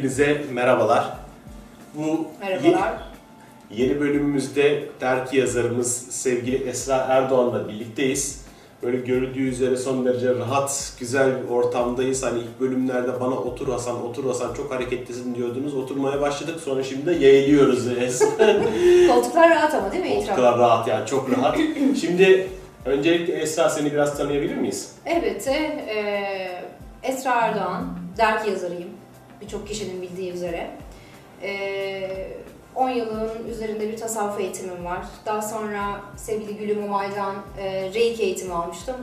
Hepinize merhabalar. Bu Merhabalar. Yeni, yeni bölümümüzde dergi yazarımız sevgili Esra Erdoğan'la birlikteyiz. Böyle görüldüğü üzere son derece rahat, güzel bir ortamdayız. Hani ilk bölümlerde bana otur Hasan, otur Hasan çok hareketlisin diyordunuz. Oturmaya başladık. Sonra şimdi de yayılıyoruz. Koltuklar rahat ama değil mi? Koltuklar rahat yani çok rahat. Şimdi öncelikle Esra seni biraz tanıyabilir miyiz? Elbette eee, Esra Erdoğan, dergi yazarıyım. Birçok kişinin bildiği üzere. Eee, 10 yılın üzerinde bir tasavvuf eğitimim var. Daha sonra sevgili Gülüm Umay'dan eee, Reiki eğitimi almıştım.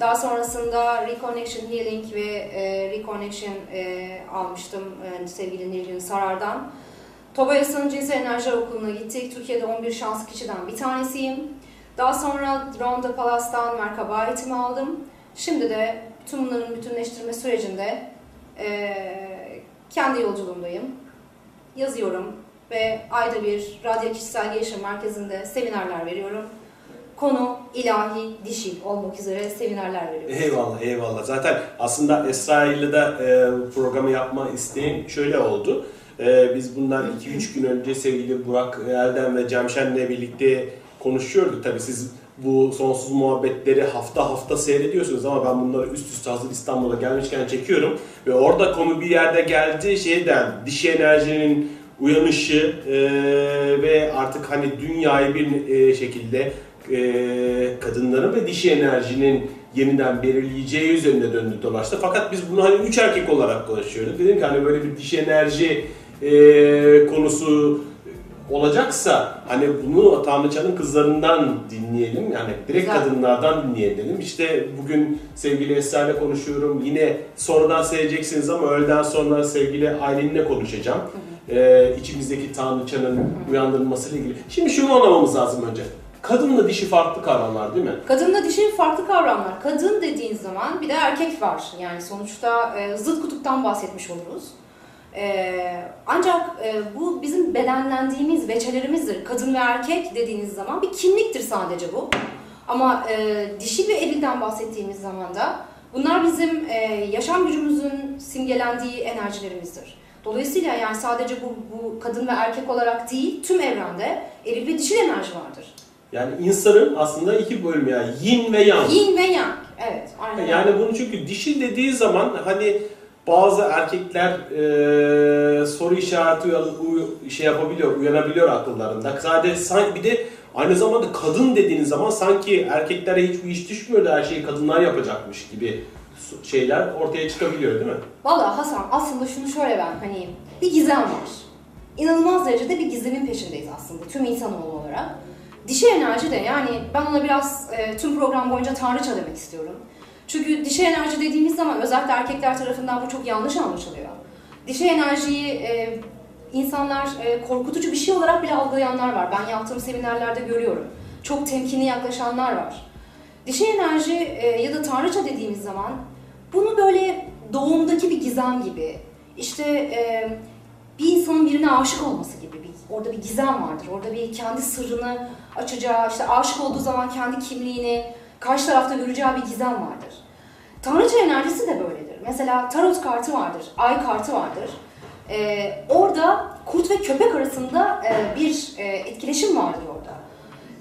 Daha sonrasında Reconnection Healing ve eee, Reconnection eee, almıştım eee, sevgili Nilgün Sarar'dan. Tobayas'ın Cinsel Enerjiler Okulu'na gittik. Türkiye'de 11 şanslı kişiden bir tanesiyim. Daha sonra Ronda Palas'tan merkaba eğitimi aldım. Şimdi de tüm bunların bütünleştirme sürecinde kendi yolculuğumdayım. Yazıyorum ve ayda bir Radyo Kişisel Gelişim Merkezi'nde seminerler veriyorum. Konu ilahi, dişil olmak üzere seminerler veriyorum. Eyvallah eyvallah. Zaten aslında Esra ile de e, programı yapma isteğim şöyle oldu. E, biz bundan 2-3 gün önce sevgili Burak Erdem ve Cemşen'le birlikte konuşuyorduk. Tabii siz bu sonsuz muhabbetleri hafta hafta seyrediyorsunuz ama ben bunları üst üste hazır İstanbul'a gelmişken çekiyorum. Ve orada konu bir yerde geldi şeyden dişi enerjinin uyanışı e, ve artık hani dünyayı bir e, şekilde e, kadınların ve dişi enerjinin yeniden belirleyeceği üzerine döndü dolaştı. Fakat biz bunu hani üç erkek olarak konuşuyorduk. Dedim ki hani böyle bir dişi enerji e, konusu olacaksa hani bunu Tanrıçanın kızlarından dinleyelim. Yani direkt Güzel. kadınlardan dinleyelim dedim. İşte bugün sevgili Esra ile konuşuyorum. Yine sonradan seyredeceksiniz ama öğleden sonra sevgili Aylin'le konuşacağım. Ee, içimizdeki Tanrıçanın uyandırılmasıyla ilgili. Şimdi şunu anlamamız lazım önce. Kadınla dişi farklı kavramlar değil mi? Kadınla dişil farklı kavramlar. Kadın dediğin zaman bir de erkek var. Yani sonuçta e, zıt kutuptan bahsetmiş oluruz. E, ancak e, bu bizim bedenlendiğimiz veçelerimizdir. Kadın ve erkek dediğiniz zaman bir kimliktir sadece bu. Ama e, dişi ve erilden bahsettiğimiz zaman da bunlar bizim e, yaşam gücümüzün simgelendiği enerjilerimizdir. Dolayısıyla yani sadece bu, bu kadın ve erkek olarak değil, tüm evrende eril ve dişil enerji vardır. Yani insanın aslında iki bölümü yani yin ve yang. Yin ve yang. Evet, aynen. Yani bunu çünkü dişi dediği zaman hani bazı erkekler e, soru işareti uyan- uy- şey yapabiliyor, uyanabiliyor akıllarında. Sadece sanki bir de aynı zamanda kadın dediğiniz zaman sanki erkeklere hiç bu iş düşmüyor da her şeyi kadınlar yapacakmış gibi şeyler ortaya çıkabiliyor değil mi? Valla Hasan aslında şunu şöyle ben hani bir gizem var. İnanılmaz derecede bir gizemin peşindeyiz aslında tüm insanoğlu olarak. Dişi enerji de yani ben ona biraz e, tüm program boyunca tanrıça demek istiyorum. Çünkü dişi enerji dediğimiz zaman özellikle erkekler tarafından bu çok yanlış anlaşılıyor. Dişi enerjiyi e, insanlar e, korkutucu bir şey olarak bile algılayanlar var. Ben yaptığım seminerlerde görüyorum. Çok temkinli yaklaşanlar var. Dişi enerji e, ya da tanrıça dediğimiz zaman bunu böyle doğumdaki bir gizem gibi, işte e, bir insanın birine aşık olması gibi bir, orada bir gizem vardır. Orada bir kendi sırrını açacağı, işte aşık olduğu zaman kendi kimliğini karşı tarafta göreceği bir gizem vardır. Tanrıça enerjisi de böyledir. Mesela tarot kartı vardır, ay kartı vardır. E, orada kurt ve köpek arasında e, bir e, etkileşim vardır orada.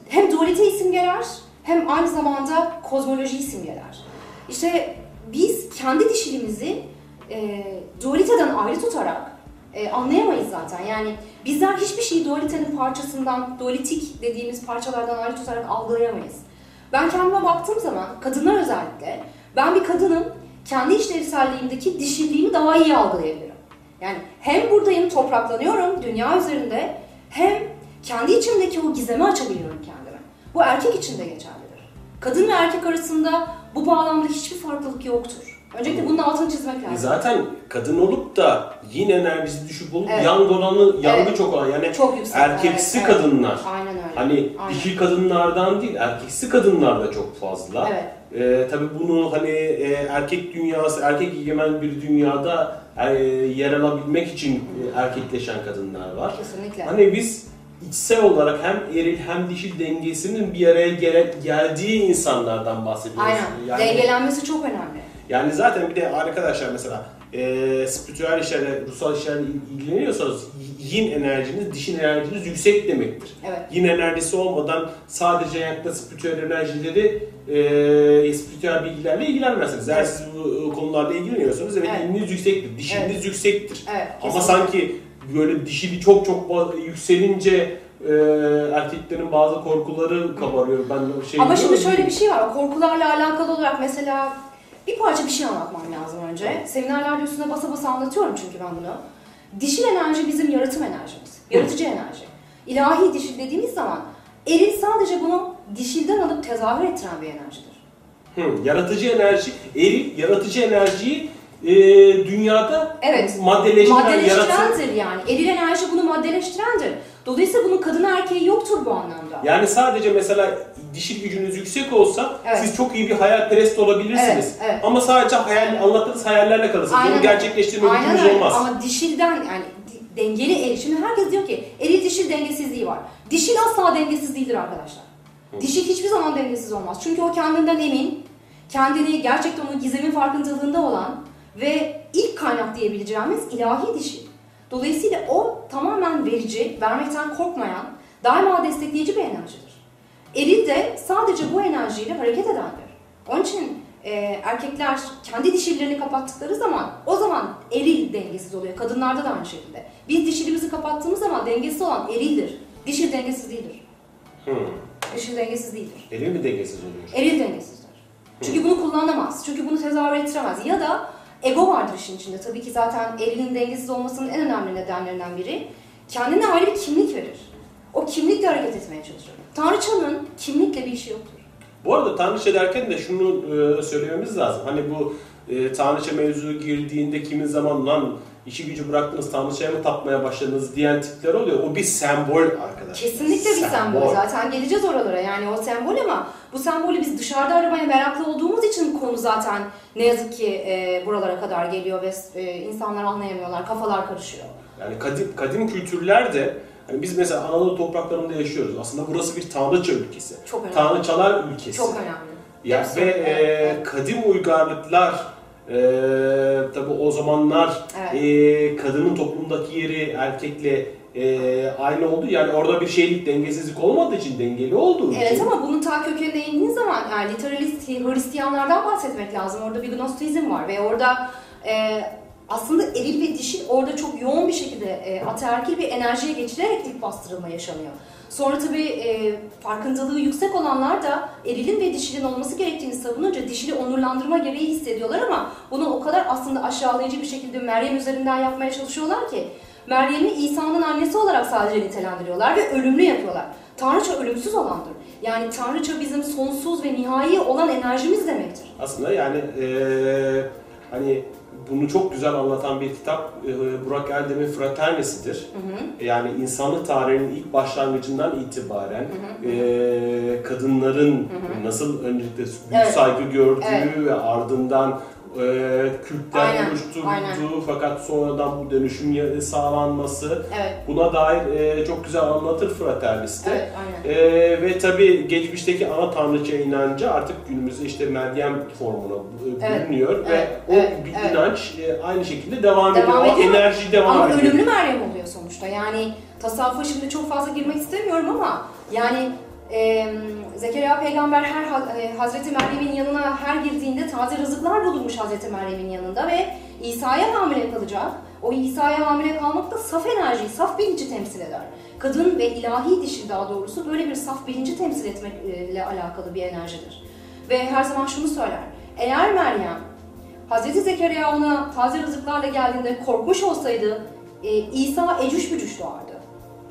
Hem dualite simgeler hem aynı zamanda kozmolojiyi simgeler. İşte biz kendi dişiliğimizi e, dualiteden ayrı tutarak e, anlayamayız zaten. Yani bizler hiçbir şeyi dualitenin parçasından, dualitik dediğimiz parçalardan ayrı tutarak algılayamayız. Ben kendime baktığım zaman, kadınlar özellikle, ben bir kadının kendi işlevselliğimdeki dişiliğimi daha iyi algılayabilirim. Yani hem buradayım, topraklanıyorum dünya üzerinde, hem kendi içimdeki o gizemi açabiliyorum kendime. Bu erkek için de geçerlidir. Kadın ve erkek arasında bu bağlamda hiçbir farklılık yoktur. Öncelikle bunun altını çizmek E lazım. zaten kadın olup da yin enerjisi düşük olup Evet. yang olanı, yangı Evet. çok olan yani Çok yüksek. erkeksi evet, evet. kadınlar. Aynen öyle. Hani Aynen. dişi kadınlardan değil, erkeksi kadınlar da çok fazla. Evet. Ee, tabii bunu hani e, erkek dünyası, erkek egemen bir dünyada e, yer alabilmek için e, erkekleşen kadınlar var. Kesinlikle. Hani biz içsel olarak hem eril hem dişil dengesinin bir araya gele- geldiği insanlardan bahsediyoruz. Aynen. Yani, Dengelenmesi çok önemli. Yani zaten bir de arkadaşlar mesela e, spiritüel işlerle, ruhsal işlerle ilgileniyorsanız yin enerjiniz, dişin enerjiniz yüksek demektir. Evet. Yin enerjisi olmadan sadece ayakta spiritüel enerjileri, e, spiritüel bilgilerle ilgilenmezsiniz. Eğer siz bu e, konularla ilgileniyorsanız evet, Evet. yininiz yüksektir, dişiniz Evet. yüksektir. Evet. Ama sanki böyle dişili çok çok yükselince e, erkeklerin bazı korkuları kabarıyor. Ben şey Ama şimdi şöyle bir şey var. O korkularla alakalı olarak mesela bir parça bir şey anlatmam lazım önce. Seminerlerde üstüne basa basa anlatıyorum çünkü ben bunu. Dişil enerji bizim yaratım enerjimiz. Yaratıcı enerji. İlahi dişil dediğimiz zaman eril sadece bunu dişilden alıp tezahür ettiren bir enerjidir. Hı, yaratıcı enerji, eril yaratıcı enerjiyi e, dünyada Evet. maddeleştiren, yaratı, Maddeleştirendir yani. Eril enerji bunu maddeleştirendir. Dolayısıyla bunun kadın erkeği yoktur bu anlamda. Yani sadece mesela dişil gücünüz yüksek olsa Evet. siz çok iyi bir hayalperest olabilirsiniz. Evet, evet. Ama sadece hayal, anlattığınız hayallerle kalırsınız. Bunu öyle. gerçekleştirme Aynen gücünüz öyle. olmaz. Ama dişilden yani di- dengeli eril. Şimdi herkes diyor ki eril dişil dengesizliği var. Dişil asla dengesiz değildir arkadaşlar. Dişil hiçbir zaman dengesiz olmaz. Çünkü o kendinden emin, kendini gerçekten o gizemin farkındalığında olan ve ilk kaynak diyebileceğimiz ilahi dişil. Dolayısıyla o tamamen verici, vermekten korkmayan, daima destekleyici bir enerjidir. Eril de sadece bu enerjiyle hareket edendir. Onun için e, erkekler kendi dişillerini kapattıkları zaman o zaman eril dengesiz oluyor. Kadınlarda da aynı şekilde. Biz dişilimizi kapattığımız zaman dengesiz olan erildir. Dişil dengesiz değildir. Hı. Dişil dengesiz değildir. Eril mi dengesiz oluyor? Eril dengesizdir. Çünkü bunu kullanamaz. Çünkü bunu tezahür ettiremez. Ya da ego vardır işin içinde. Tabii ki zaten erilin dengesiz olmasının en önemli nedenlerinden biri. Kendine ayrı bir kimlik verir. O kimlikle hareket etmeye çalışır. Tanrıçanın kimlikle bir işi yoktur. Bu arada Tanrıça derken de şunu e, söylememiz lazım. Hani bu e, Tanrıça mevzu girdiğinde kimin zaman lan işi gücü bıraktınız Tanrıça'ya mı tapmaya başladınız diyen tipler oluyor. O bir sembol arkadaşlar. Kesinlikle bir sembol. Zaten geleceğiz oralara. Yani o sembol ama bu sembolü biz dışarıda aramaya meraklı olduğumuz için konu zaten ne yazık ki e, buralara kadar geliyor ve e, insanlar anlayamıyorlar, kafalar karışıyor. Yani kadim, kadim kültürler de hani biz mesela Anadolu topraklarında yaşıyoruz. Aslında burası bir tanrıça ülkesi. Çok önemli. Tanrıçalar ülkesi. Çok önemli. Ya ve e, kadim uygarlıklar e, tabi o zamanlar Evet. e, kadının toplumdaki yeri erkekle e, aynı oldu. Yani orada bir şeylik dengesizlik olmadığı için dengeli olduğu Evet için. ama bunun ta kökenine indiğin zaman yani literalist Hristiyanlardan bahsetmek lazım. Orada bir gnostizm var ve orada e, aslında eril ve dişil orada çok yoğun bir şekilde e, ataerkil bir enerjiye geçilerek ilk bastırılma yaşanıyor. Sonra tabii e, farkındalığı yüksek olanlar da erilin ve dişilin olması gerektiğini savununca dişili onurlandırma gereği hissediyorlar ama bunu o kadar aslında aşağılayıcı bir şekilde Meryem üzerinden yapmaya çalışıyorlar ki Meryem'i İsa'nın annesi olarak sadece nitelendiriyorlar ve ölümlü yapıyorlar. Tanrıça ölümsüz olandır. Yani Tanrıça bizim sonsuz ve nihai olan enerjimiz demektir. Aslında yani e, hani bunu çok güzel anlatan bir kitap Burak Erdem'in Fraternesi'dir. Hı hı. Yani insanlık tarihinin ilk başlangıcından itibaren e, kadınların nasıl öncelikle büyük Evet. saygı gördüğü Evet. ve ardından e, Kürtler aynen. fakat sonradan bu dönüşüm sağlanması Evet, buna dair e, çok güzel anlatır Fraterniste. evet, aynen. Ee, ve tabi geçmişteki ana tanrıça inancı artık günümüzde işte Meryem formuna e, Evet, bürünüyor ve evet, o evet, bir evet. inanç e, aynı şekilde devam, Devam ediyor. Ediyor. enerji devam Ama ediyor. ölümlü Meryem oluyor sonuçta. Yani tasavvufa şimdi çok fazla girmek istemiyorum ama yani e, Zekeriya peygamber her e, Hazreti Meryem'in yanına her girdiğinde taze rızıklar bulunmuş Hazreti Meryem'in yanında ve İsa'ya hamile kalacak. O İsa'ya hamile kalmak da saf enerjiyi, saf bilinci temsil eder. Kadın ve ilahi dişi daha doğrusu böyle bir saf bilinci temsil etmekle alakalı bir enerjidir. Ve her zaman şunu söyler. Eğer Meryem Hazreti Zekeriya ona taze rızıklarla geldiğinde korkmuş olsaydı e, İsa ecüş bücüş doğardı.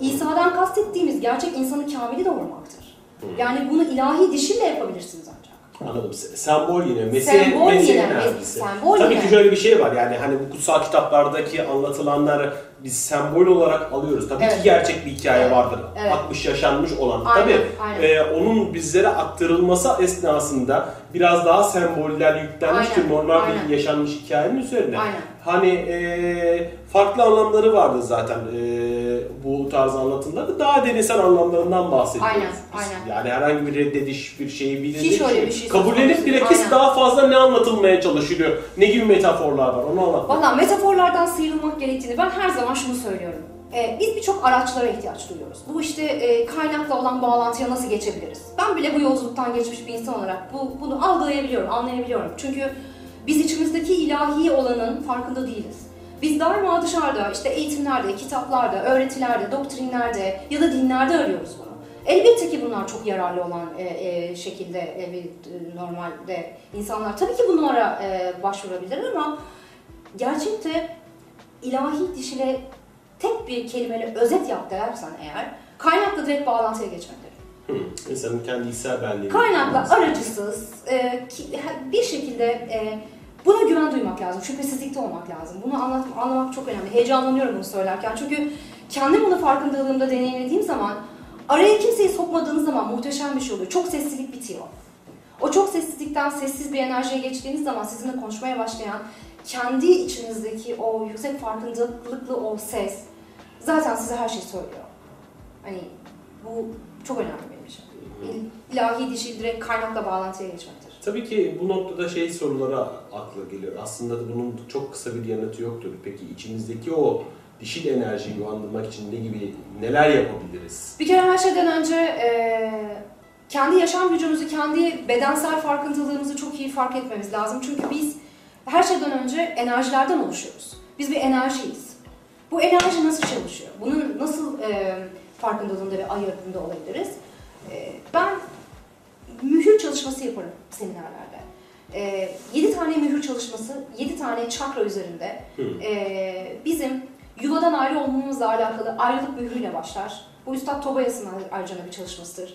İsa'dan kastettiğimiz gerçek insanı kamili doğurmaktır. Yani bunu ilahi dişille yapabilirsiniz ancak. Anladım. Se- Sembol yine. Mesih, Sembol Mesih yine, enerjisi. sembol Tabii yine. ki şöyle bir şey var yani hani bu kutsal kitaplardaki anlatılanları biz sembol olarak alıyoruz. Tabii Evet. ki gerçek bir hikaye Evet. vardır. Evet. 60 yaşanmış olan. Aynen, Tabii aynen. e, onun bizlere aktarılması esnasında biraz daha semboller yüklenmiş Aynen, ki normal aynen. bir yaşanmış hikayenin üzerine. Aynen. hani e, farklı anlamları vardı zaten e, bu tarz anlatımlarda. Daha deninsel anlamlarından bahsediyoruz. Aynen, biz. aynen. Yani herhangi bir reddediş, bir şeyi bir Hiç öyle bir şey kabullenip bilakis. Aynen. daha fazla ne anlatılmaya çalışılıyor? Ne gibi metaforlar var? Onu anlat. Valla metaforlardan sıyrılmak gerektiğini ben her zaman şunu söylüyorum. Ee, biz birçok araçlara ihtiyaç duyuyoruz. Bu işte e, kaynakla olan bağlantıya nasıl geçebiliriz? Ben bile bu yolculuktan geçmiş bir insan olarak bu, bunu algılayabiliyorum, anlayabiliyorum. Çünkü biz içimizdeki ilahi olanın farkında değiliz. Biz daima dışarıda, işte eğitimlerde, kitaplarda, öğretilerde, doktrinlerde ya da dinlerde arıyoruz bunu. Elbette ki bunlar çok yararlı olan e, e, şekilde e, bir e, normalde insanlar tabii ki bunlara e, başvurabilir ama gerçekte ilahi dişile tek bir kelimeyle özet yap dersen eğer kaynakla direkt bağlantıya geçmektir. İnsanın kendi içsel benliğini. Kaynakla aracısız e, ki- bir şekilde e, buna güven duymak lazım, şüphesizlikte olmak lazım. Bunu anlat, anlamak çok önemli. Heyecanlanıyorum bunu söylerken çünkü kendim bunu farkındalığımda deneyimlediğim zaman araya kimseyi sokmadığınız zaman muhteşem bir şey oluyor. Çok sessizlik bitiyor. O çok sessizlikten sessiz bir enerjiye geçtiğiniz zaman sizinle konuşmaya başlayan kendi içinizdeki o yüksek farkındalıklı o ses zaten size her şeyi söylüyor. Hani bu çok önemli benim için. İl- İlahi dişi direkt kaynakla bağlantıya geçmektir. Tabii ki bu noktada şey sorulara akla geliyor. Aslında da bunun çok kısa bir yanıtı yoktur. Peki içimizdeki o dişil enerjiyi uyandırmak için ne gibi neler yapabiliriz? Bir kere her şeyden önce eee, kendi yaşam gücümüzü, kendi bedensel farkındalığımızı çok iyi fark etmemiz lazım. Çünkü biz her şeyden önce enerjilerden oluşuyoruz. Biz bir enerjiyiz. Bu enerji nasıl çalışıyor? Bunun nasıl eee farkındalığında ve ayırdığında olabiliriz? Eee, ben mühür çalışması yaparım seminerlerde. Eee 7 tane mühür çalışması, 7 tane çakra üzerinde ee, bizim yuvadan ayrı olmamızla alakalı ayrılık mührüyle başlar. Bu Üstad Tobayas'ın ayrıca bir çalışmasıdır.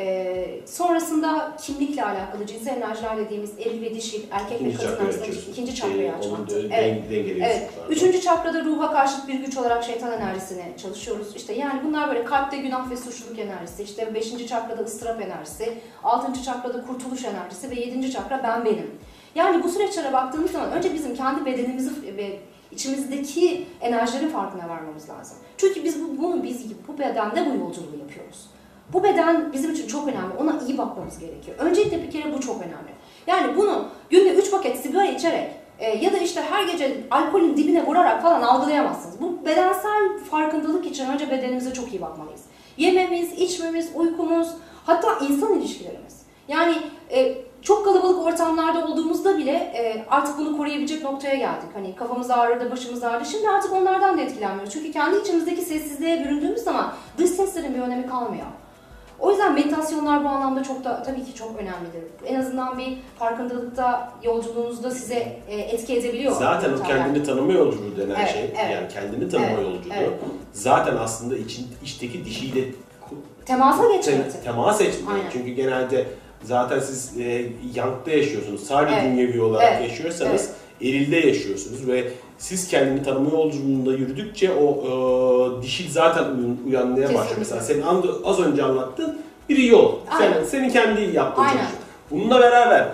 Ee, sonrasında kimlikle alakalı cinsel enerjiler dediğimiz eril ve dişil, erkek ve kadın arasındaki ikinci çakrayı Onu açmaktır. Evet. Evet. Üçüncü çakrada ruha karşıt bir güç olarak şeytan enerjisini çalışıyoruz. İşte yani bunlar böyle kalpte günah ve suçluluk enerjisi. İşte beşinci çakrada ıstırap enerjisi. Altıncı çakrada kurtuluş enerjisi ve yedinci çakra ben benim. Yani bu süreçlere baktığımız zaman önce bizim kendi bedenimizi ve içimizdeki enerjilerin farkına varmamız lazım. Çünkü biz bu, bunu biz bu bedende bu yolculuğu yapıyoruz. Bu beden bizim için çok önemli. Ona iyi bakmamız gerekiyor. Öncelikle bir kere bu çok önemli. Yani bunu günde 3 paket sigara içerek e, ya da işte her gece alkolün dibine vurarak falan algılayamazsınız. Bu bedensel farkındalık için önce bedenimize çok iyi bakmalıyız. Yememiz, içmemiz, uykumuz, hatta insan ilişkilerimiz. Yani e, çok kalabalık ortamlarda olduğumuzda bile e, artık bunu koruyabilecek noktaya geldik. Hani kafamız ağrıdı, başımız ağrıdı. Şimdi artık onlardan da etkilenmiyoruz. Çünkü kendi içimizdeki sessizliğe büründüğümüz zaman dış seslerin bir önemi kalmıyor. O yüzden meditasyonlar bu anlamda çok da tabii ki çok önemlidir. En azından bir farkındalıkta yolculuğunuzda size e, etki edebiliyor. Zaten o kendini tanıma yolculuğu denen Evet, şey, evet. yani kendini tanıma Evet, yolculuğu evet. zaten aslında için, içteki dişiyle Temasa te- geçmektir. temas etmek. Aynen. Çünkü genelde zaten siz e, yankta yaşıyorsunuz. Sadece Evet. dünyevi olarak Evet. yaşıyorsanız erilde yaşıyorsunuz ve siz kendini tanıma yolculuğunda yürüdükçe o e, dişil zaten uyan- uyanmaya başlıyor. Kesinlikle. Mesela senin az önce anlattığın bir yol. Sen, Aynen. senin kendi yaptığın Aynen. çalışma. Bununla beraber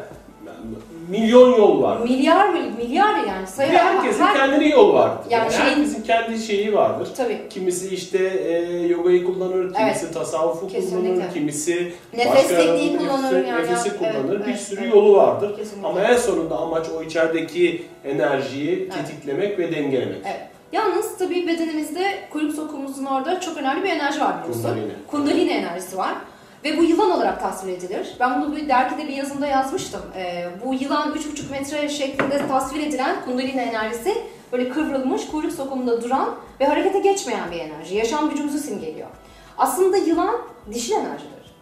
milyon yol var. Milyar milyar yani sayı Ve herkesin her- kendi yolu vardır. Yani Yani şeyin- herkesin kendi şeyi vardır. tabii Kimisi işte e, yogayı kullanır, kimisi tasavvufu Kesinlikle. kullanır, kimisi Nefes tekniği kullanır yani. Nefesi Evet, kullanır. evet, bir sürü evet. yolu vardır. Kesinlikle. Ama en sonunda amaç o içerideki enerjiyi Evet. tetiklemek ve dengelemek. Evet. Yalnız tabii bedenimizde kuyruk sokumumuzun orada çok önemli bir enerji var biliyorsun. Kundalini. Kundalini enerjisi var. Ve bu yılan olarak tasvir edilir. Ben bunu bir dergide bir yazımda yazmıştım. Ee, bu yılan 3,5 metre şeklinde tasvir edilen kundalini enerjisi böyle kıvrılmış, kuyruk sokumunda duran ve harekete geçmeyen bir enerji. Yaşam gücümüzü simgeliyor. Aslında yılan dişil enerjidir.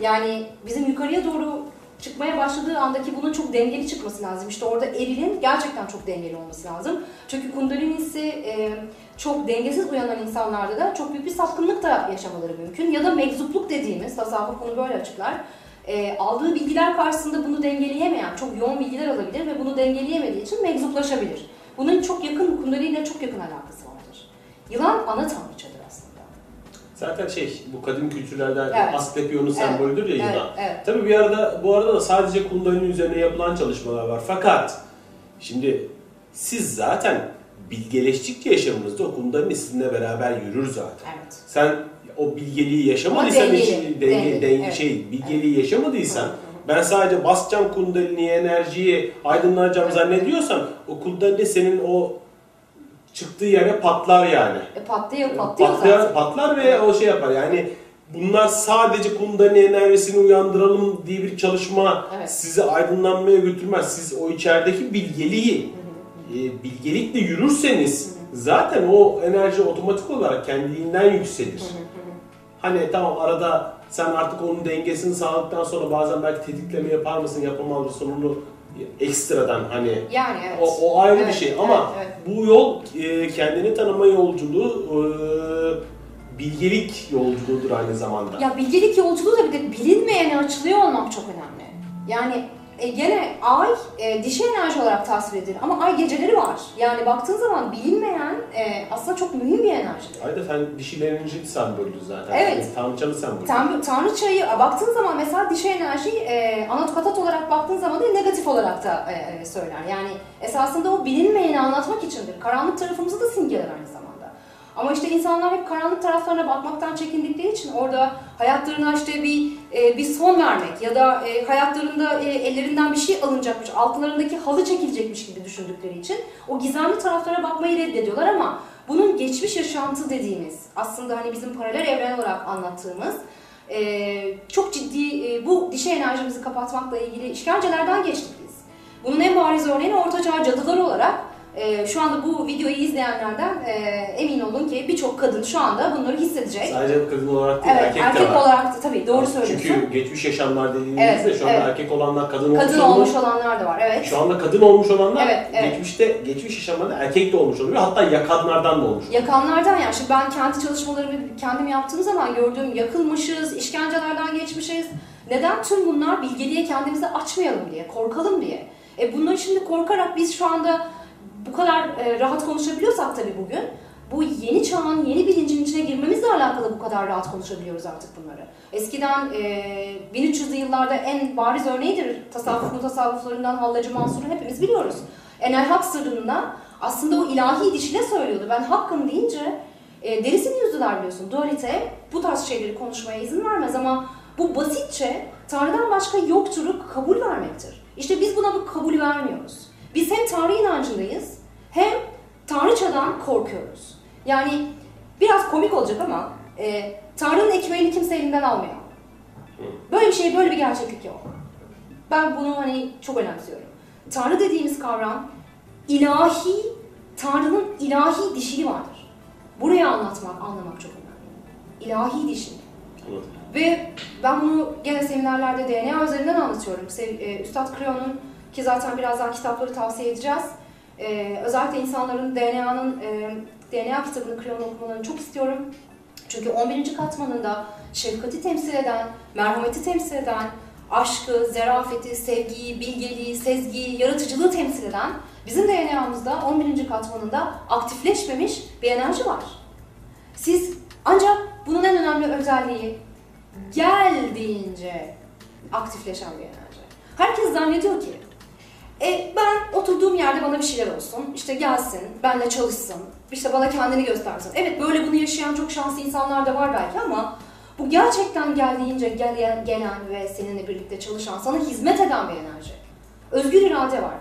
Yani bizim yukarıya doğru çıkmaya başladığı andaki bunun çok dengeli çıkması lazım. İşte orada erilin gerçekten çok dengeli olması lazım. Çünkü kundalinisi e, çok dengesiz uyanan insanlarda da çok büyük bir sapkınlık da yaşamaları mümkün. Ya da meczupluk dediğimiz, tasavvuf bunu böyle açıklar. E, aldığı bilgiler karşısında bunu dengeleyemeyen, çok yoğun bilgiler alabilir ve bunu dengeleyemediği için meczuplaşabilir. Bunun çok yakın, kundaliniyle çok yakın alakası vardır. Yılan ana tanrıçadır. Zaten şey bu kadim kültürlerden Evet. Asklepion'un sembolüdür ya Evet, yılan. evet. Tabii bir arada bu arada da sadece kundalini üzerine yapılan çalışmalar var. Fakat şimdi siz zaten bilgeleştikçe yaşamınızda o kundalini sizinle beraber yürür zaten. Evet. Sen o bilgeliği yaşamadıysan, Ama hiç denge, dengeli, denge- evet. şey bilgeliği yaşamadıysan, ben sadece basacağım kundaliniye enerjiyi aydınlanacağım zannediyorsan o kundalini senin o çıktığı yere patlar yani. E patlıyor, patlıyor Patlar, zaten. patlar ve o şey yapar. Yani bunlar sadece kundalini enerjisini uyandıralım diye bir çalışma Evet. sizi aydınlanmaya götürmez. Siz o içerideki bilgeliği e, bilgelikle yürürseniz zaten o enerji otomatik olarak kendiliğinden yükselir. Hani tamam arada sen artık onun dengesini sağladıktan sonra bazen belki tetikleme yapar mısın yapamaz mısın onu ekstradan hani Yani evet. o, o ayrı bir Evet, şey ama evet, bu yol e, kendini tanıma yolculuğu e, bilgelik yolculuğudur aynı zamanda. Ya bilgelik yolculuğu da bir de bilinmeyene açılıyor olmak çok önemli. Yani e, gene ay e, dişi enerji olarak tasvir edilir ama ay geceleri var. Yani baktığın zaman bilinmeyen e, aslında çok mühim bir enerjidir. Ayda sen dişil enerji sembolü zaten. Evet. Yani tanrıçanın sembolü. Tan tanrıçayı baktığın zaman mesela dişi enerji e, anatokatat olarak baktığın zaman da negatif olarak da e, söyler. Yani esasında o bilinmeyeni anlatmak içindir. Karanlık tarafımızı da simgeler aynı zamanda. Ama işte insanlar hep karanlık taraflarına bakmaktan çekindikleri için orada hayatlarına işte bir e, bir son vermek ya da e, hayatlarında e, ellerinden bir şey alınacakmış, altlarındaki halı çekilecekmiş gibi düşündükleri için o gizemli taraflara bakmayı reddediyorlar ama bunun geçmiş yaşantı dediğimiz aslında hani bizim paralel evren olarak anlattığımız e, çok ciddi e, bu dişi enerjimizi kapatmakla ilgili işkencelerden geçtik biz. Bunun en bariz örneğini ortaçağ cadıları olarak e, şu anda bu videoyu izleyenlerden e, emin olun ki birçok kadın şu anda bunları hissedecek. Sadece kadın olarak değil Evet, erkek, erkek, de var. olarak da tabii doğru söylüyorsun. Çünkü geçmiş yaşamlar dediğimizde Evet, şu anda evet. erkek olanlar kadın, kadın olmuş, olmuş olanlar da var. Evet. Şu anda kadın olmuş olanlar Evet, evet. geçmişte geçmiş yaşamlarda erkek de olmuş oluyor. Hatta yakanlardan da olmuş. Yakanlardan yani şimdi ben kendi çalışmalarımı kendim yaptığım zaman gördüğüm yakılmışız, işkencelerden geçmişiz. Neden tüm bunlar bilgeliğe kendimizi açmayalım diye, korkalım diye. E bunları şimdi korkarak biz şu anda bu kadar e, rahat konuşabiliyorsak tabii bugün, bu yeni çağın, yeni bilincin içine girmemizle alakalı bu kadar rahat konuşabiliyoruz artık bunları. Eskiden e, 1300'lü yıllarda en bariz örneğidir tasavvuf mutasavvıflarından Hallacı Mansur'u hepimiz biliyoruz. Enel Hak sırrında aslında o ilahi dişine söylüyordu. Ben hakkım deyince e, derisini yüzdüler biliyorsun. Dualite bu tarz şeyleri konuşmaya izin vermez ama bu basitçe Tanrı'dan başka yoktur'u kabul vermektir. İşte biz buna bu kabul vermiyoruz. Biz hem Tanrı inancındayız hem Tanrıçadan korkuyoruz. Yani biraz komik olacak ama e, Tanrı'nın ekmeğini kimse elinden almıyor. Böyle bir şey, böyle bir gerçeklik yok. Ben bunu hani çok önemsiyorum. Tanrı dediğimiz kavram ilahi, Tanrı'nın ilahi dişili vardır. Buraya anlatmak, anlamak çok önemli. İlahi dişili. Ve ben bunu gene seminerlerde DNA üzerinden anlatıyorum. E, Üstad Kreon'un ki zaten birazdan kitapları tavsiye edeceğiz. E, özellikle insanların DNA'nın e, DNA kitabını Kreon okumalarını çok istiyorum. Çünkü 11. katmanında şefkati temsil eden, merhameti temsil eden, aşkı, zerafeti, sevgiyi, bilgeliği, sezgiyi, yaratıcılığı temsil eden bizim DNA'mızda 11. katmanında aktifleşmemiş bir enerji var. Siz ancak bunun en önemli özelliği geldiğince aktifleşen bir enerji. Herkes zannediyor ki e, ben oturduğum yerde bana bir şeyler olsun, işte gelsin, benle çalışsın, işte bana kendini göstersin. Evet böyle bunu yaşayan çok şanslı insanlar da var belki ama bu gerçekten geldiğince gelen, gelen ve seninle birlikte çalışan, sana hizmet eden bir enerji. Özgür irade var.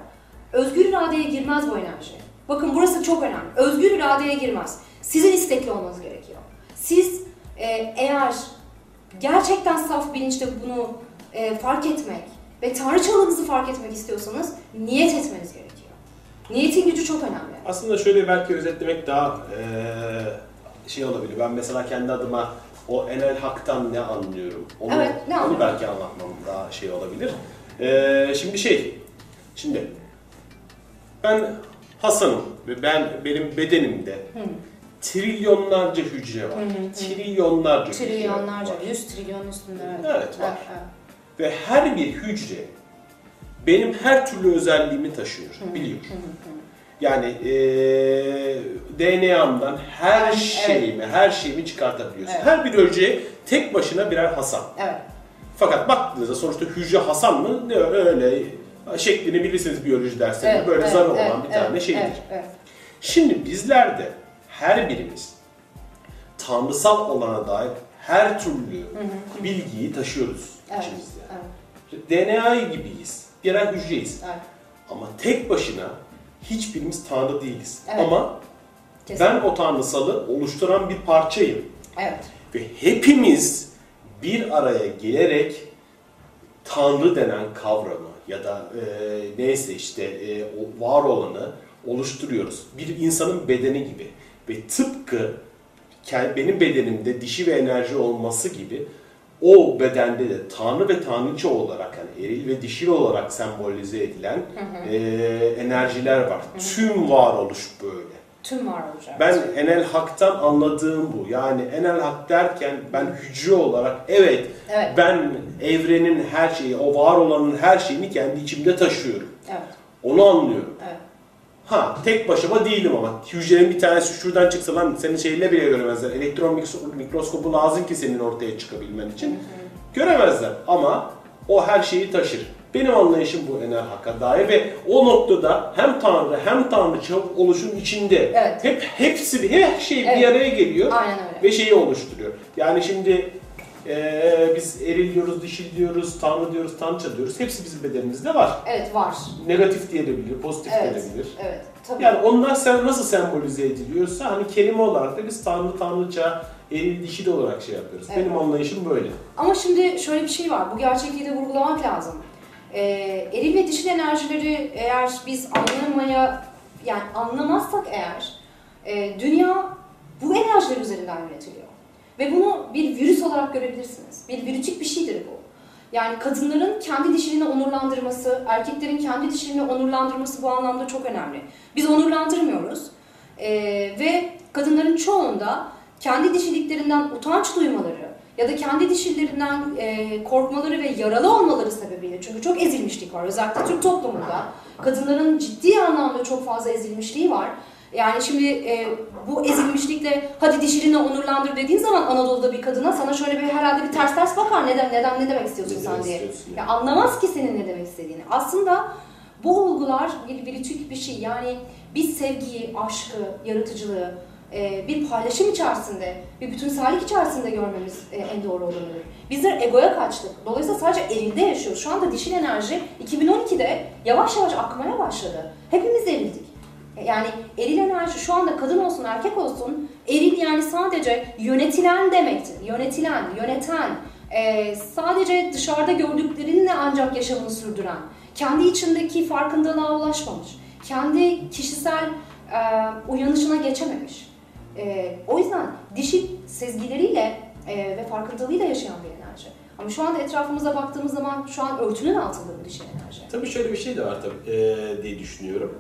Özgür iradeye girmez bu enerji. Bakın burası çok önemli. Özgür iradeye girmez. Sizin istekli olmanız gerekiyor. Siz e, eğer gerçekten saf bilinçle bunu e, fark etmek ve tanrıçalığınızı fark etmek istiyorsanız niyet etmeniz gerekiyor. Niyetin gücü çok önemli. Aslında şöyle belki özetlemek daha eee, şey olabilir. Ben mesela kendi adıma o enel haktan ne anlıyorum? Onu, Evet, ne onu belki anlatmam daha şey olabilir. Eee, şimdi şey, şimdi ben Hasan'ım ve ben benim bedenimde trilyonlarca hücre var. Hı hı hı. Trilyonlarca, hücre Trilyonlarca, var. 100 trilyon üstünde. Evet, var. evet. Ve her bir hücre benim her türlü özelliğimi taşıyor, biliyor. Yani eee DNA'mdan her Evet. şeyimi, her şeyimi çıkartabiliyorsun. Evet. Her bir hücre tek başına birer Hasan. Evet. Fakat baktığınızda sonuçta hücre Hasan mı? Ne öyle şeklini bilirsiniz biyoloji derslerinde Evet, böyle evet, zarı evet, olan bir evet, tane şeydir. Evet, evet. Şimdi bizler de her birimiz tanrısal olana dair her türlü bilgiyi taşıyoruz Evet, içimizde. evet, DNA gibiyiz. Birer hücreyiz. evet. Ama tek başına hiçbirimiz tanrı değiliz. Evet. Ama Kesinlikle. ben o tanrısalı oluşturan bir parçayım. Evet. Ve hepimiz bir araya gelerek Tanrı denen kavramı ya da e, neyse işte e, var olanı oluşturuyoruz. Bir insanın bedeni gibi. Ve tıpkı benim bedenimde dişi ve enerji olması gibi o bedende de Tanrı ve Tanrıça olarak yani eril ve dişil olarak sembolize edilen e, enerjiler var. Tüm varoluş böyle. Tüm varoluş. Ben Enel Hak'tan anladığım bu. Yani Enel Hak derken ben hücre olarak evet, Evet. ben evrenin her şeyi, o var olanın her şeyini kendi içimde taşıyorum. Evet. Onu anlıyorum. Evet. Ha tek başıma değilim ama hücrenin bir tanesi şuradan çıksa lan senin şeyle bile göremezler. Elektron mikro- mikroskobu lazım ki senin ortaya çıkabilmen için. Göremezler ama o her şeyi taşır. Benim anlayışım bu Enel Hak'a dair ve o noktada hem Tanrı hem Tanrıça oluşun içinde. Evet. Hep hepsi her şey Evet. bir araya geliyor Aynen öyle. ve şeyi oluşturuyor. Yani şimdi eee, biz eril diyoruz, dişil diyoruz, Tanrı diyoruz, Tanrıça diyoruz. Hepsi bizim bedenimizde var. Evet var. Negatif diyebilir, pozitif Evet. diyebilir. Evet. Tabii. Yani onlar sen nasıl sembolize ediliyorsa hani kelime olarak da biz Tanrı, Tanrıça, eril, dişil olarak şey yapıyoruz. Evet. Benim anlayışım böyle. Ama şimdi şöyle bir şey var. Bu gerçekliği de vurgulamak lazım. Ee, eril ve dişil enerjileri eğer biz anlamaya yani anlamazsak eğer e, dünya bu enerjiler üzerinden yönetiliyor. Ve bunu bir virüs olarak görebilirsiniz. Bir virütik bir şeydir bu. Yani kadınların kendi dişiliğini onurlandırması, erkeklerin kendi dişiliğini onurlandırması bu anlamda çok önemli. Biz onurlandırmıyoruz. Ee, ve kadınların çoğunda kendi dişiliklerinden utanç duymaları ya da kendi dişillerinden e, korkmaları ve yaralı olmaları sebebiyle çünkü çok ezilmişlik var özellikle Türk toplumunda kadınların ciddi anlamda çok fazla ezilmişliği var. Yani şimdi e, bu ezilmişlikle hadi dişilini onurlandır dediğin zaman Anadolu'da bir kadına sana şöyle bir herhalde bir ters ters bakar neden neden ne demek istiyorsun Ne sen diye. istiyorsun Ya anlamaz ki senin ne demek istediğini. Aslında bu olgular bir virütük bir şey. Yani biz sevgiyi, aşkı, yaratıcılığı e, bir paylaşım içerisinde, bir bütünsellik içerisinde görmemiz e, en doğru olanıdır. Bizler egoya kaçtık. Dolayısıyla sadece elinde yaşıyoruz. Şu anda dişil enerji 2012'de yavaş yavaş akmaya başladı. Hepimiz erildik. E, Yani eril enerji şu anda kadın olsun erkek olsun eril yani sadece yönetilen demektir. Yönetilen, yöneten, e, sadece dışarıda gördüklerinle ancak yaşamını sürdüren, kendi içindeki farkındalığa ulaşmamış, kendi kişisel e, uyanışına geçememiş. E, o yüzden dişil sezgileriyle e, ve farkındalığıyla yaşayan bir enerji. Ama şu anda etrafımıza baktığımız zaman şu an örtünün altında bu dişil enerji. Tabii şöyle bir şey de var tabii eee, diye düşünüyorum.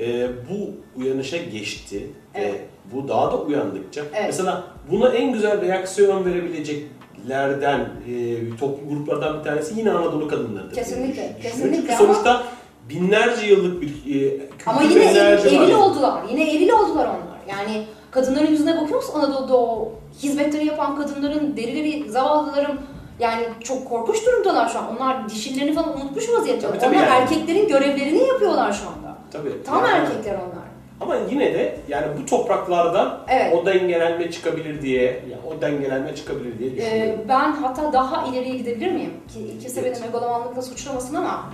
Eee, bu uyanışa geçti Evet. ve bu daha da uyandıkça Evet. mesela buna en güzel reaksiyon verebileceklerden eee toplum gruplardan bir tanesi yine Anadolu kadınlarıdır. Kesinlikle, kesinlikle Çünkü ama- sonuçta binlerce yıllık bir kültür Ama yine enerji eril, var. oldular. Yine eril oldular onlar. Yani kadınların yüzüne bakıyor musun Anadolu'da o hizmetleri yapan kadınların, derileri, zavallıların yani çok korkunç durumdalar şu an. Onlar dişillerini falan unutmuş vaziyette. Tabii, tabii onlar yani. erkeklerin görevlerini yapıyorlar şu anda. Tabii. Tam Yani- erkekler onlar. Ama yine de yani bu topraklardan Evet. o dengelenme çıkabilir diye, yani o dengelenme çıkabilir diye Ee, düşünüyorum. ben hatta daha ileriye gidebilir miyim? Ki kimse Evet. beni megalomanlıkla suçlamasın ama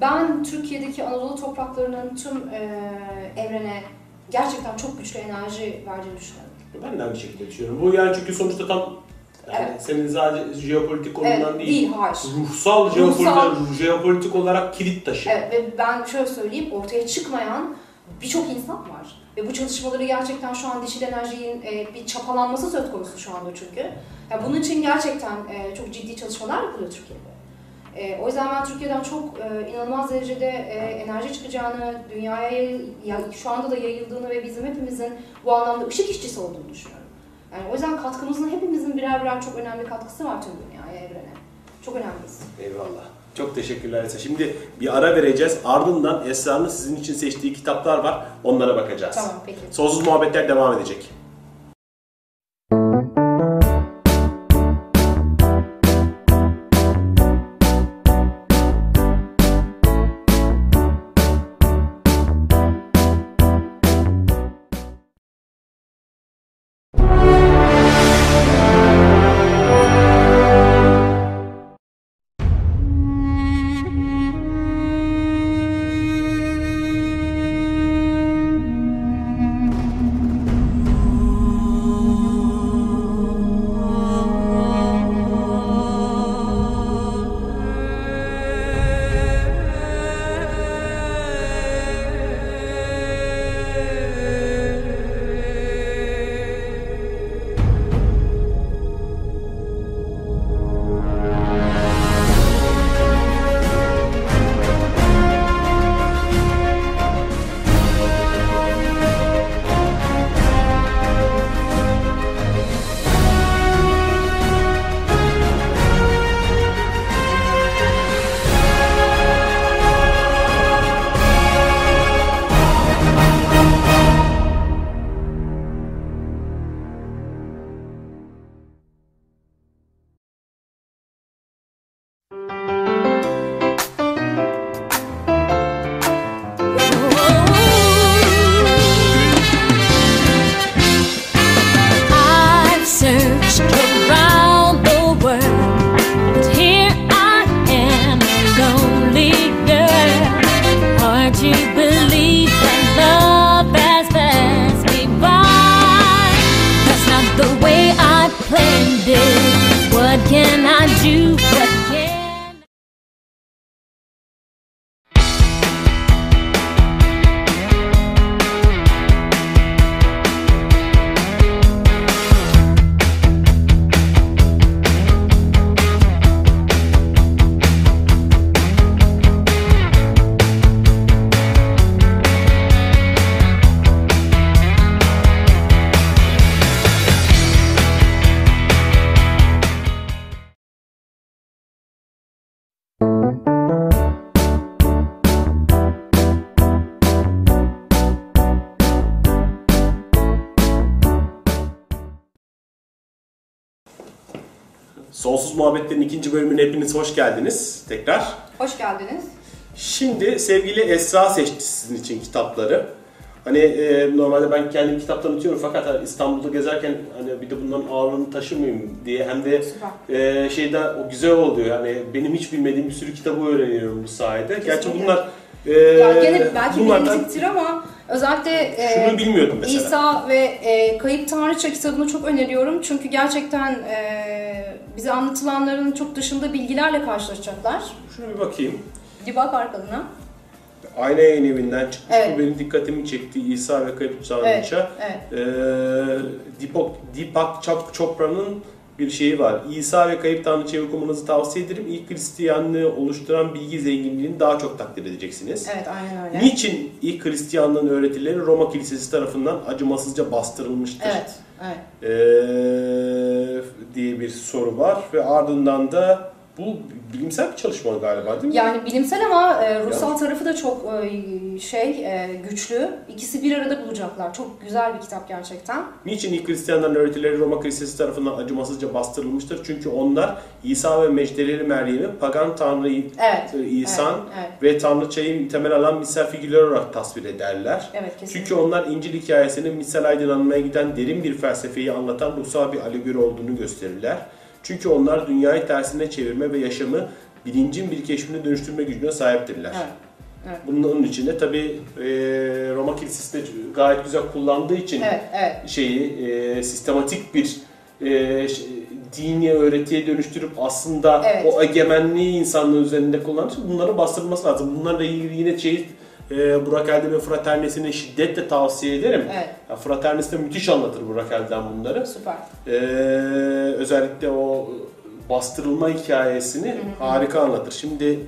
ben Türkiye'deki Anadolu topraklarının tüm e, evrene gerçekten çok güçlü enerji verdiğini düşünüyorum. Ben de aynı şekilde düşünüyorum. Bu yani çünkü sonuçta tam yani Evet. senin sadece jeopolitik konudan Evet, değil. değil, hayır. Ruhsal, Ruhsal. jeopolitik, jeopolitik olarak kilit taşı. Evet ve ben şöyle söyleyeyim ortaya çıkmayan birçok insan var. Ve bu çalışmaları gerçekten şu an dişil enerjinin e, bir çapalanması söz konusu şu anda çünkü. Ya bunun için gerçekten e, çok ciddi çalışmalar yapılıyor Türkiye'de. E, o yüzden ben Türkiye'den çok e, inanılmaz derecede e, enerji çıkacağını, dünyaya yay- ya, şu anda da yayıldığını ve bizim hepimizin bu anlamda ışık işçisi olduğunu düşünüyorum. Yani o yüzden katkımızın hepimizin birer birer çok önemli katkısı var tüm dünyaya, evrene. Çok önemliyiz. Eyvallah. Çok teşekkürler Esra. Şimdi bir ara vereceğiz. Ardından Esra'nın sizin için seçtiği kitaplar var. Onlara bakacağız. Tamam peki. Sonsuz muhabbetler devam edecek. Sonsuz Muhabbetlerin ikinci bölümüne hepiniz hoş geldiniz tekrar. Hoş geldiniz. Şimdi sevgili Esra seçti sizin için kitapları. Hani e, normalde ben kendim kitap tanıtıyorum fakat hani İstanbul'da gezerken hani bir de bunların ağırlığını taşımayayım diye hem de Süper. e, şeyde o güzel oluyor. Yani benim hiç bilmediğim bir sürü kitabı öğreniyorum bu sayede. Gerçi Kesinlikle. bunlar e, Ya gene belki bunlardan bilinecektir ama özellikle e, şunu bilmiyordum mesela. İsa ve e, Kayıp Tanrıça kitabını çok öneriyorum. Çünkü gerçekten e, bize anlatılanların çok dışında bilgilerle karşılaşacaklar. Şunu bir bakayım. Bir bak arkalarına. Ayna yayın evinden çıkmış. Evet. Bu benim dikkatimi çekti. İsa ve Kayıp Evet, Tanrıça. evet. Ee, Deepak, Deepak Chop- Chopra'nın bir şeyi var. İsa ve Kayıp Tanrıça'yı okumanızı tavsiye ederim. İlk Hristiyanlığı oluşturan bilgi zenginliğini daha çok takdir edeceksiniz. Evet, aynen öyle. Niçin ilk Hristiyanlığın öğretileri Roma Kilisesi tarafından acımasızca bastırılmıştır? Evet, evet. Ee, diye bir soru var ve ardından da bu bilimsel bir çalışma galiba değil mi? Yani bilimsel ama e, ruhsal tarafı da çok e, şey e, güçlü. İkisi bir arada bulacaklar. Çok güzel bir kitap gerçekten. Niçin ilk Hristiyanların öğretileri Roma Kilisesi tarafından acımasızca bastırılmıştır? Çünkü onlar İsa ve Mecdeleli Meryem'i pagan tanrı Evet. e, İsan Evet, ve tanrıçayı temel alan misal figürler olarak tasvir ederler. evet, evet kesinlikle. Çünkü onlar İncil hikayesinin misal aydınlanmaya giden derin bir felsefeyi anlatan ruhsal bir alegori olduğunu gösterirler. Çünkü onlar dünyayı tersine çevirme ve yaşamı bilincin bir keşfine dönüştürme gücüne sahiptirler. Evet. Evet. Bunun içinde tabi Roma Kilisesi de gayet güzel kullandığı için Evet, evet. şeyi e, sistematik bir e, dini öğretiye dönüştürüp aslında Evet. o egemenliği insanlığın üzerinde kullanmış. Bunları bastırılması lazım. Bunlarla ilgili yine şey e, Burak Erdem ve Fraternesini şiddetle tavsiye ederim. Evet. Ya, Fraternes de müthiş anlatır Burak Erdem bunları. Süper. E, özellikle o bastırılma hikayesini harika anlatır. Şimdi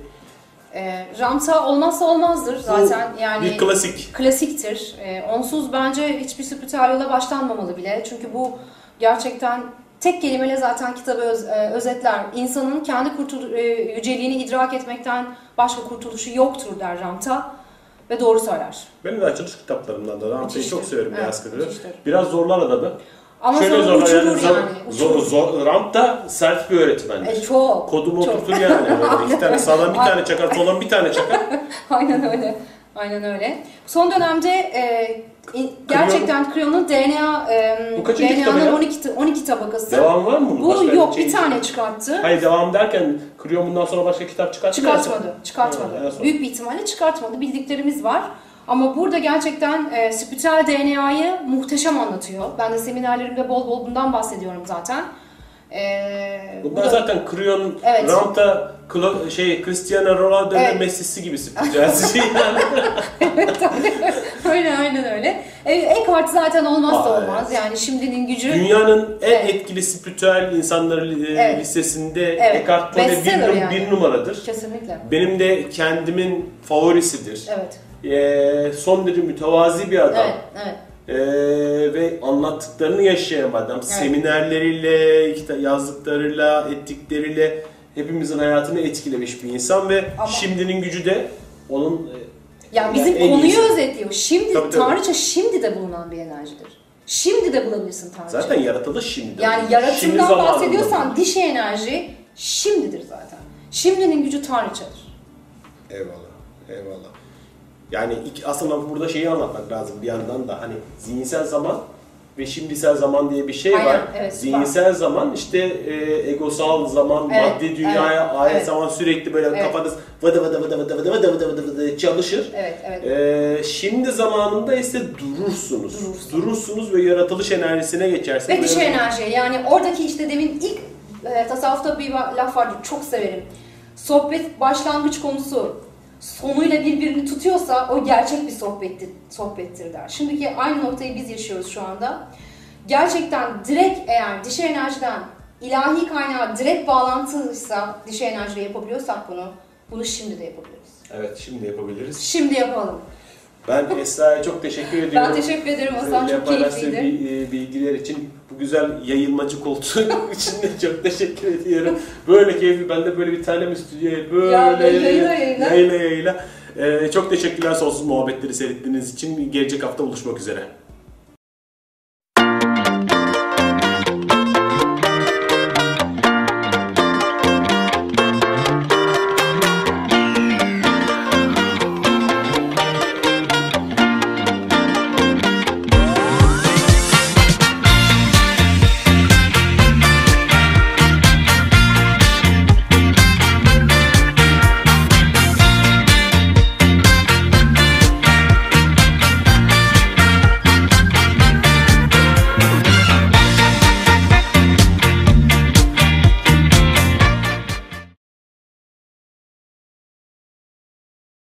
E, Ramta olmazsa olmazdır zaten. bu yani bir klasik. klasiktir. E, onsuz bence hiçbir spiritüel yola başlanmamalı bile. Çünkü bu gerçekten tek kelimeyle zaten kitabı öz- e, özetler. İnsanın kendi kurtul e, yüceliğini idrak etmekten başka kurtuluşu yoktur der Ramta. Ve doğru söyler. Benim de açılış kitaplarımdan da Ramsey'i çok severim Evet, Beyaz Kırı. Biraz zorlar adamı. Ama Şöyle zorlar uçurur zor, yani. Zor, uçurur. zor, Ramp da sert bir öğretmendir. E, çok. Kodumu çok. oturtur yani. Böyle iki tane sağdan bir tane çakar, soldan bir tane çakar. Aynen öyle. Aynen öyle. Son dönemde e, gerçekten Creon'un DNA e, DNA'nın ya? 12 12 tabakası. Devam var mı bunun? Bu Başka yok şey- bir tane çıkarttı. Hayır devam derken Kriyon bundan sonra başka kitap çıkarttı? Çıkartmadı. Çıkartmadı. Ha. Büyük bir ihtimalle çıkartmadı. Bildiklerimiz var. Ama burada gerçekten e, spiritüel DNA'yı muhteşem anlatıyor. Ben de seminerlerimde bol bol bundan bahsediyorum zaten. E, bu Bunlar da- zaten Kriyon, Evet. Ramp da Klo- şey Cristiano Ronaldo'nun Evet. Messi'si gibi spiritüelsi yani. öyle aynen öyle. E, Eckhart zaten olmazsa Aa, olmaz. Yani şimdinin gücü. Dünyanın en Evet. etkili spiritüel insanları e, Evet. listesinde Evet. Eckhart Tolle bir, num- yani. bir numaradır. Kesinlikle. Benim de kendimin favorisidir. Evet. Ee, son derece mütevazi bir adam. Evet. Evet. Ee, ve anlattıklarını yaşayan bir adam. Seminerleriyle, kita- yazdıklarıyla, ettikleriyle hepimizin hayatını etkilemiş bir insan ve Ama- şimdinin gücü de onun e, Yani bizim en konuyu iyisi. özetliyor. Şimdi Tabii, tabii. tanrıça şimdi de bulunan bir enerjidir. Şimdi de bulabilirsin tanrıça. zaten yaratılış şimdi. yani Şimdi yaratımdan zamanında. bahsediyorsan dişi enerji şimdidir zaten. Şimdinin gücü tanrıçadır. Eyvallah. Eyvallah. Yani aslında burada şeyi anlatmak lazım bir yandan da hani zihinsel zaman ve şimdisel zaman diye bir şey Aynen, var. evet, zihinsel zaman işte e, egosal zaman, Evet, maddi dünyaya evet, ait evet. zaman sürekli böyle Evet. kafanız vıdı vıdı vıdı vıdı vıdı vıdı vıdı vıdı vıdı çalışır. Evet, evet. E, şimdi zamanında ise durursunuz. Durursun. Durursunuz ve yaratılış enerjisine geçersiniz. Ve Ve- enerji yani oradaki işte demin ilk e, tasavvufta bir laf vardır çok severim. Sohbet başlangıç konusu sonuyla birbirini tutuyorsa o gerçek bir sohbettir, sohbettir der. Şimdiki aynı noktayı biz yaşıyoruz şu anda. Gerçekten direkt eğer dişi enerjiden ilahi kaynağı direkt bağlantılıysa dişi enerjiyle yapabiliyorsak bunu, bunu şimdi de yapabiliriz. Evet şimdi yapabiliriz. Şimdi yapalım. Ben Esra'ya çok teşekkür ediyorum. Ben teşekkür ederim Hasan, çok keyifliydi. e, bilgiler için bu güzel yayılmacı koltuğu için de çok teşekkür ediyorum. Böyle keyifli. Ben de böyle bir tane mi stüdyoya böyle Ya, yayına yayına. yayına yayına. Ee, çok teşekkürler sonsuz muhabbetleri seyrettiğiniz için. Gelecek hafta buluşmak üzere.